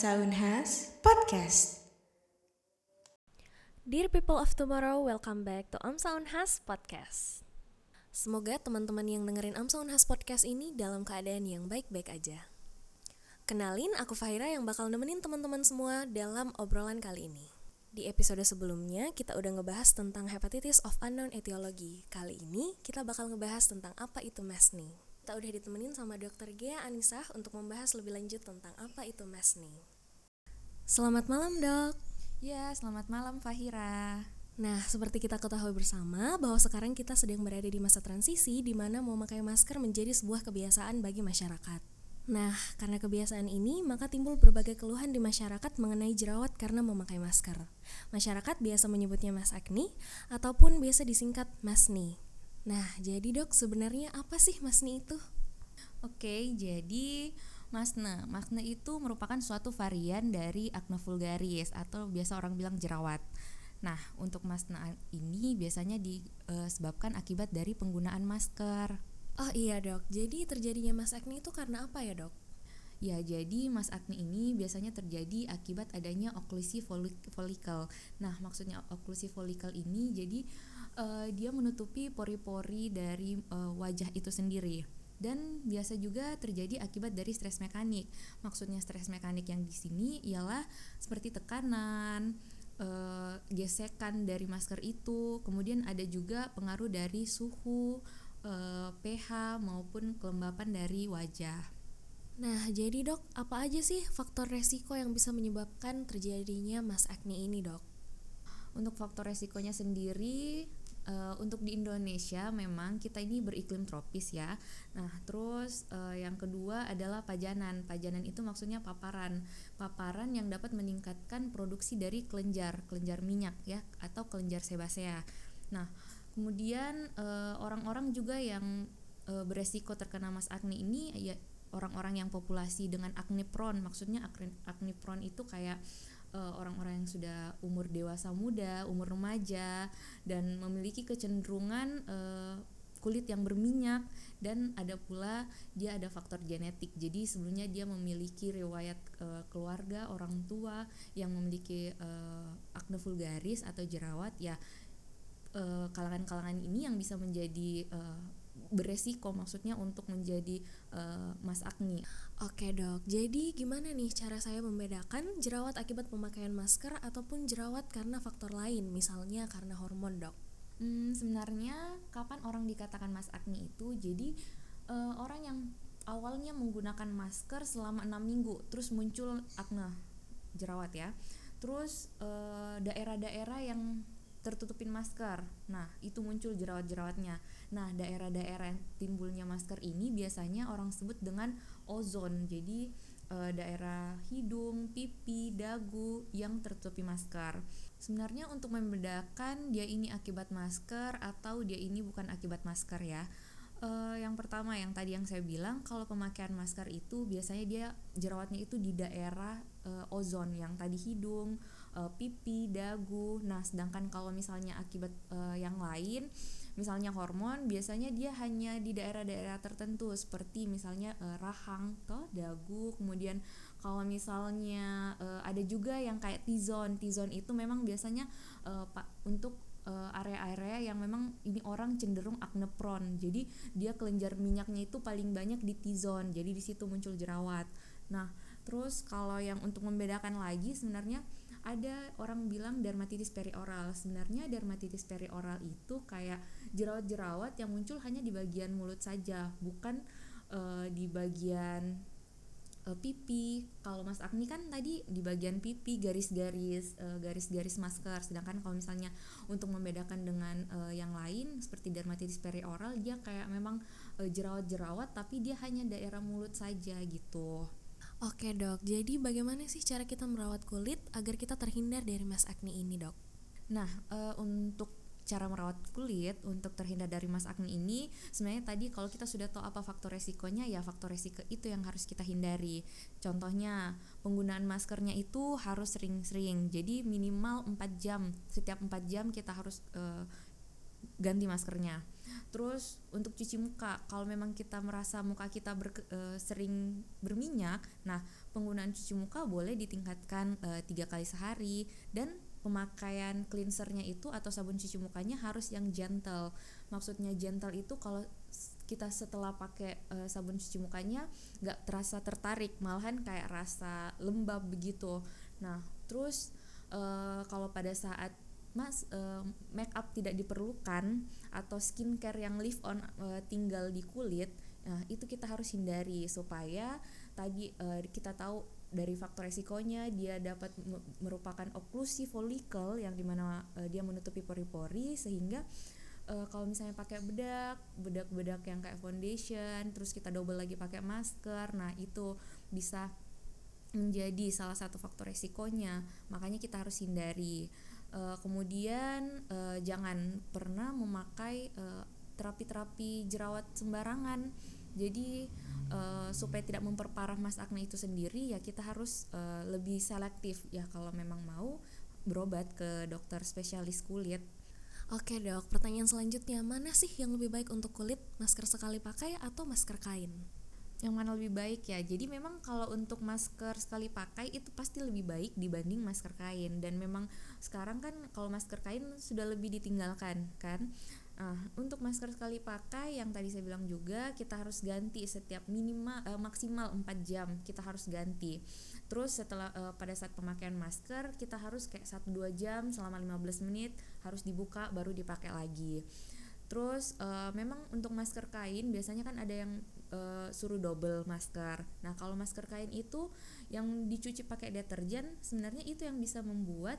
Amsa Unhas Podcast. Dear people of tomorrow, welcome back to Amsa Unhas Podcast. Semoga teman-teman yang dengerin Amsa Unhas Podcast ini dalam keadaan yang baik-baik aja. Kenalin, aku Fahira yang bakal nemenin teman-teman semua dalam obrolan kali ini. Di episode sebelumnya, kita udah ngebahas tentang hepatitis of unknown etiology. Kali ini, kita bakal ngebahas tentang apa itu MESNI. Kita udah ditemenin sama Dr. Gea Anisah untuk membahas lebih lanjut tentang apa itu MESNI. Selamat malam, Dok. Ya, selamat malam Fahira. Nah, seperti kita ketahui bersama bahwa sekarang kita sedang berada di masa transisi di mana memakai masker menjadi sebuah kebiasaan bagi masyarakat. Nah, karena kebiasaan ini, maka timbul berbagai keluhan di masyarakat mengenai jerawat karena memakai masker. Masyarakat biasa menyebutnya mas acne ataupun biasa disingkat masni. Nah, jadi dok, sebenarnya apa sih masni itu? Oke, jadi masne. Masne itu merupakan suatu varian dari acne vulgaris atau biasa orang bilang jerawat. Nah, untuk masne ini biasanya disebabkan akibat dari penggunaan masker. Oh iya dok, jadi terjadinya mas acne itu karena apa ya dok? Ya, jadi mas acne ini biasanya terjadi akibat adanya oklusi folikel. Nah, maksudnya oklusi folikel ini jadi uh, dia menutupi pori-pori dari uh, wajah itu sendiri. Dan biasa juga terjadi akibat dari stres mekanik. Maksudnya stres mekanik yang di sini ialah seperti tekanan, uh, gesekan dari masker itu, kemudian ada juga pengaruh dari suhu, uh, eh, pH maupun kelembapan dari wajah. Nah, jadi dok, apa aja sih faktor resiko yang bisa menyebabkan terjadinya mas acne ini dok? Untuk faktor resikonya sendiri, uh, untuk di Indonesia memang kita ini beriklim tropis ya. Nah, terus uh, yang kedua adalah pajanan. Pajanan itu maksudnya paparan. Paparan yang dapat meningkatkan produksi dari kelenjar, kelenjar minyak ya atau kelenjar sebasea. Nah, kemudian eh, orang-orang uh, juga yang uh, beresiko terkena mas acne ini ya orang-orang yang populasi dengan acne prone maksudnya acne, acne prone itu kayak eh, orang-orang yang sudah umur dewasa muda umur remaja dan memiliki kecenderungan uh, kulit yang berminyak dan ada pula dia ada faktor genetik. Jadi sebelumnya dia memiliki riwayat uh, keluarga orang tua yang memiliki uh, acne vulgaris atau jerawat ya eh, kalangan-kalangan ini yang bisa menjadi uh, beresiko maksudnya untuk menjadi uh, mas acne. Oke dok, jadi gimana nih cara saya membedakan jerawat akibat pemakaian masker ataupun jerawat karena faktor lain, misalnya karena hormon dok? Hmm, sebenarnya kapan orang dikatakan mas acne itu? Jadi uh, orang yang awalnya menggunakan masker selama enam minggu, terus muncul acne jerawat ya. Terus daerah-daerah yang tertutupin masker. Nah, itu muncul jerawat-jerawatnya. Nah, daerah-daerah yang timbulnya masker ini biasanya orang sebut dengan ozon. Jadi, e, daerah hidung, pipi, dagu yang tertutupi masker. Sebenarnya untuk membedakan dia ini akibat masker atau dia ini bukan akibat masker ya. Uh, yang pertama yang tadi yang saya bilang kalau pemakaian masker itu biasanya dia jerawatnya itu di daerah uh, ozon yang tadi hidung, uh, pipi, dagu. Nah, sedangkan kalau misalnya akibat uh, yang lain, misalnya hormon, biasanya dia hanya di daerah-daerah tertentu seperti misalnya uh, rahang, toh dagu, kemudian kalau misalnya uh, ada juga yang kayak T-zone. T-zone itu memang biasanya uh, pak untuk area-area yang memang ini orang cenderung acne prone. Jadi dia kelenjar minyaknya itu paling banyak di T-zone. Jadi di situ muncul jerawat. Nah, terus kalau yang untuk membedakan lagi sebenarnya ada orang bilang dermatitis perioral. Sebenarnya dermatitis perioral itu kayak jerawat-jerawat yang muncul hanya di bagian mulut saja bukan uh, di bagian uh, pipi. Kalau mas Agni kan tadi di bagian pipi garis-garis uh, garis-garis masker. Sedangkan kalau misalnya untuk membedakan dengan uh, yang lain seperti dermatitis perioral dia kayak memang uh, jerawat-jerawat tapi dia hanya daerah mulut saja gitu Oke dok, jadi bagaimana sih cara kita merawat kulit agar kita terhindar dari mas acne ini dok? Nah, uh, untuk cara merawat kulit untuk terhindar dari mas acne ini sebenarnya tadi kalau kita sudah tahu apa faktor resikonya ya faktor resiko itu yang harus kita hindari. Contohnya penggunaan maskernya itu harus sering-sering. Jadi minimal 4 jam. Setiap 4 jam kita harus uh, ganti maskernya Terus untuk cuci muka, kalau memang kita merasa muka kita ber, e, sering berminyak, nah penggunaan cuci muka boleh ditingkatkan e, tiga kali sehari dan pemakaian cleansernya itu atau sabun cuci mukanya harus yang gentle. Maksudnya gentle itu kalau kita setelah pakai e, sabun cuci mukanya nggak terasa tertarik, malahan kayak rasa lembab begitu. Nah terus e, kalau pada saat mas uh, make up tidak diperlukan atau skincare yang live on uh, tinggal di kulit nah itu kita harus hindari supaya tadi uh, kita tahu dari faktor resikonya dia dapat merupakan oklusi folikel yang di mana uh, dia menutupi pori-pori sehingga uh, kalau misalnya pakai bedak bedak-bedak yang kayak foundation terus kita double lagi pakai masker nah itu bisa menjadi salah satu faktor resikonya. Makanya kita harus hindari uh, kemudian uh, jangan pernah memakai terapi terapi-terapi jerawat sembarangan. Jadi uh, supaya tidak memperparah mas akne itu sendiri ya kita harus uh, lebih selektif. Ya kalau memang mau berobat ke dokter spesialis kulit. Oke dok, pertanyaan selanjutnya mana sih yang lebih baik untuk kulit, masker sekali pakai atau masker kain? Yang mana lebih baik ya jadi memang kalau untuk masker sekali pakai itu pasti lebih baik dibanding masker kain dan memang sekarang kan kalau masker kain sudah lebih ditinggalkan kan Nah, untuk masker sekali pakai yang tadi saya bilang juga kita harus ganti setiap minimal uh, maksimal 4 jam kita harus ganti. Terus setelah uh, pada saat pemakaian masker kita harus kayak 1 2 jam selama 15 menit harus dibuka baru dipakai lagi. Terus uh, memang untuk masker kain biasanya kan ada yang uh, suruh double masker. Nah, kalau masker kain itu yang dicuci pakai deterjen sebenarnya itu yang bisa membuat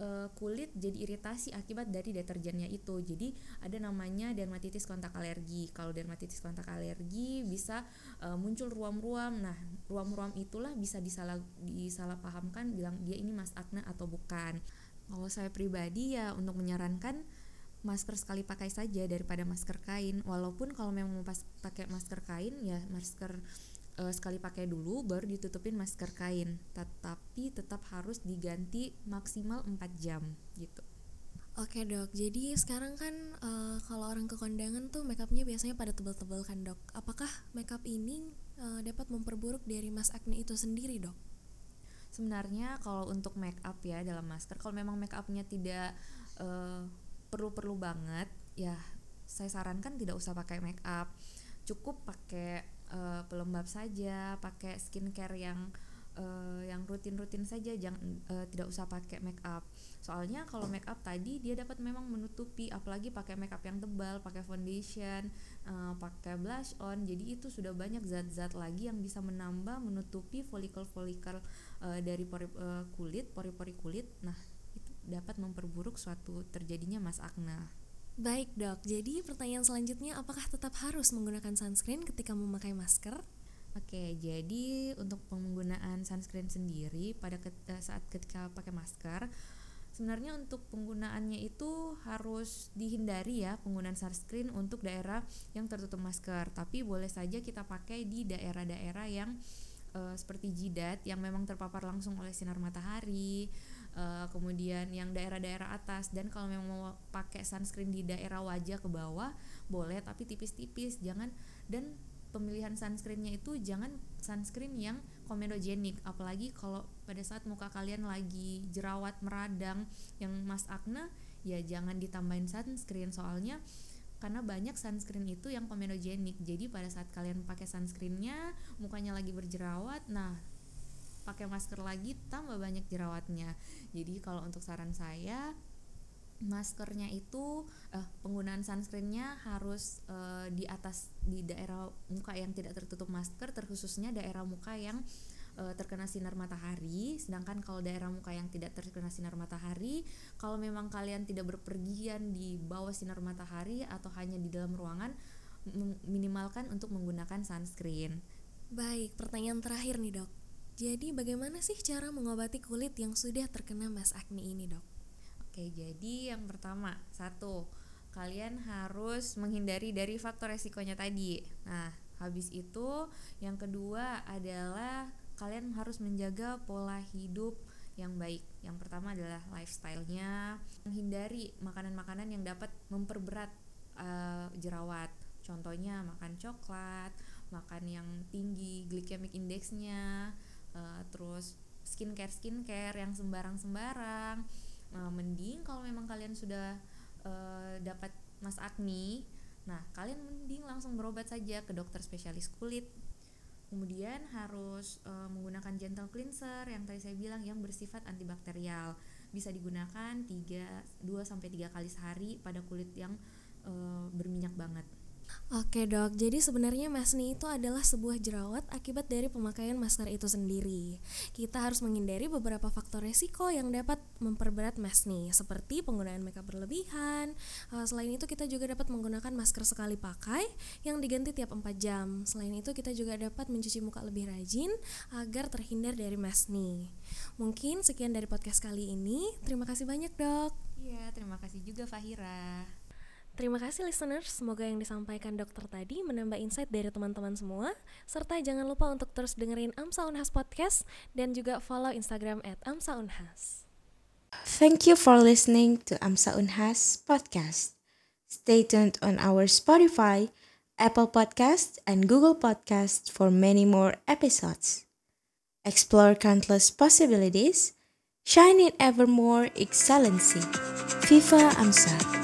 uh, kulit jadi iritasi akibat dari deterjennya itu. Jadi ada namanya dermatitis kontak alergi. Kalau dermatitis kontak alergi bisa uh, muncul ruam-ruam. Nah, ruam-ruam itulah bisa disalah disalahpahamkan bilang dia ini mas akne atau bukan. Kalau saya pribadi ya untuk menyarankan masker sekali pakai saja daripada masker kain walaupun kalau memang mau pas pakai masker kain ya masker uh, sekali pakai dulu baru ditutupin masker kain tetapi tetap harus diganti maksimal 4 jam gitu Oke dok, jadi sekarang kan uh, kalau orang ke kondangan tuh makeupnya biasanya pada tebal-tebal kan dok. Apakah makeup ini uh, dapat memperburuk dari mas acne itu sendiri dok? Sebenarnya kalau untuk make up ya dalam masker, kalau memang make upnya tidak uh, perlu-perlu banget ya saya sarankan tidak usah pakai make up. Cukup pakai uh, pelembab saja pakai skincare yang uh, yang rutin-rutin saja jangan uh, tidak usah pakai make up. Soalnya kalau make up tadi dia dapat memang menutupi apalagi pakai make up yang tebal pakai foundation uh, pakai blush on. Jadi itu sudah banyak zat-zat lagi yang bisa menambah menutupi folikel-folikel uh, dari pori uh, kulit pori-pori kulit. Nah dapat memperburuk suatu terjadinya mas akne. Baik dok, jadi pertanyaan selanjutnya apakah tetap harus menggunakan sunscreen ketika memakai masker? Oke, jadi untuk penggunaan sunscreen sendiri pada ket, eh, saat ketika pakai masker, sebenarnya untuk penggunaannya itu harus dihindari ya penggunaan sunscreen untuk daerah yang tertutup masker. Tapi boleh saja kita pakai di daerah-daerah yang uh, seperti jidat yang memang terpapar langsung oleh sinar matahari uh, kemudian yang daerah-daerah atas. Dan kalau memang mau pakai sunscreen di daerah wajah ke bawah boleh tapi tipis-tipis. Jangan dan pemilihan sunscreennya itu jangan sunscreen yang komedogenik. Apalagi kalau pada saat muka kalian lagi jerawat meradang yang mas akne ya jangan ditambahin sunscreen. Soalnya karena banyak sunscreen itu yang komedogenik. Jadi pada saat kalian pakai sunscreennya mukanya lagi berjerawat nah pakai masker lagi tambah banyak jerawatnya. Jadi kalau untuk saran saya maskernya itu uh, penggunaan sunscreennya harus uh, di atas di daerah muka yang tidak tertutup masker terkhususnya daerah muka yang uh, terkena sinar matahari. Sedangkan kalau daerah muka yang tidak terkena sinar matahari kalau memang kalian tidak berpergian di bawah sinar matahari atau hanya di dalam ruangan minimalkan untuk menggunakan sunscreen. Baik pertanyaan terakhir nih dok jadi bagaimana sih cara mengobati kulit yang sudah terkena mas acne ini dok? Oke jadi yang pertama satu kalian harus menghindari dari faktor resikonya tadi. Nah habis itu yang kedua adalah kalian harus menjaga pola hidup yang baik. Yang pertama adalah lifestyle-nya, menghindari makanan-makanan yang dapat memperberat uh, jerawat. Contohnya makan coklat, makan yang tinggi glycemic indexnya, skincare skincare yang sembarang-sembarang. Uh, mending kalau memang kalian sudah uh, dapat mas acne, nah kalian mending langsung berobat saja ke dokter spesialis kulit. Kemudian harus uh, menggunakan gentle cleanser yang tadi saya bilang yang bersifat antibakterial. Bisa digunakan 3 2 sampai 3 kali sehari pada kulit yang uh, berminyak banget. Oke dok, jadi sebenarnya masni itu adalah sebuah jerawat akibat dari pemakaian masker itu sendiri. Kita harus menghindari beberapa faktor resiko yang dapat memperberat masni, seperti penggunaan makeup berlebihan. Uh, selain itu kita juga dapat menggunakan masker sekali pakai yang diganti tiap 4 jam. Selain itu kita juga dapat mencuci muka lebih rajin agar terhindar dari masni. Mungkin sekian dari podcast kali ini. Terima kasih banyak dok. Iya, terima kasih juga Fahira. Terima kasih listeners, semoga yang disampaikan dokter tadi menambah insight dari teman-teman semua. Serta jangan lupa untuk terus dengerin Amsa Unhas Podcast dan juga follow Instagram at Amsa Unhas. Thank you for listening to Amsa Unhas Podcast. Stay tuned on our Spotify, Apple Podcast, and Google Podcast for many more episodes. Explore countless possibilities, shine in ever more excellency. Viva Amsa!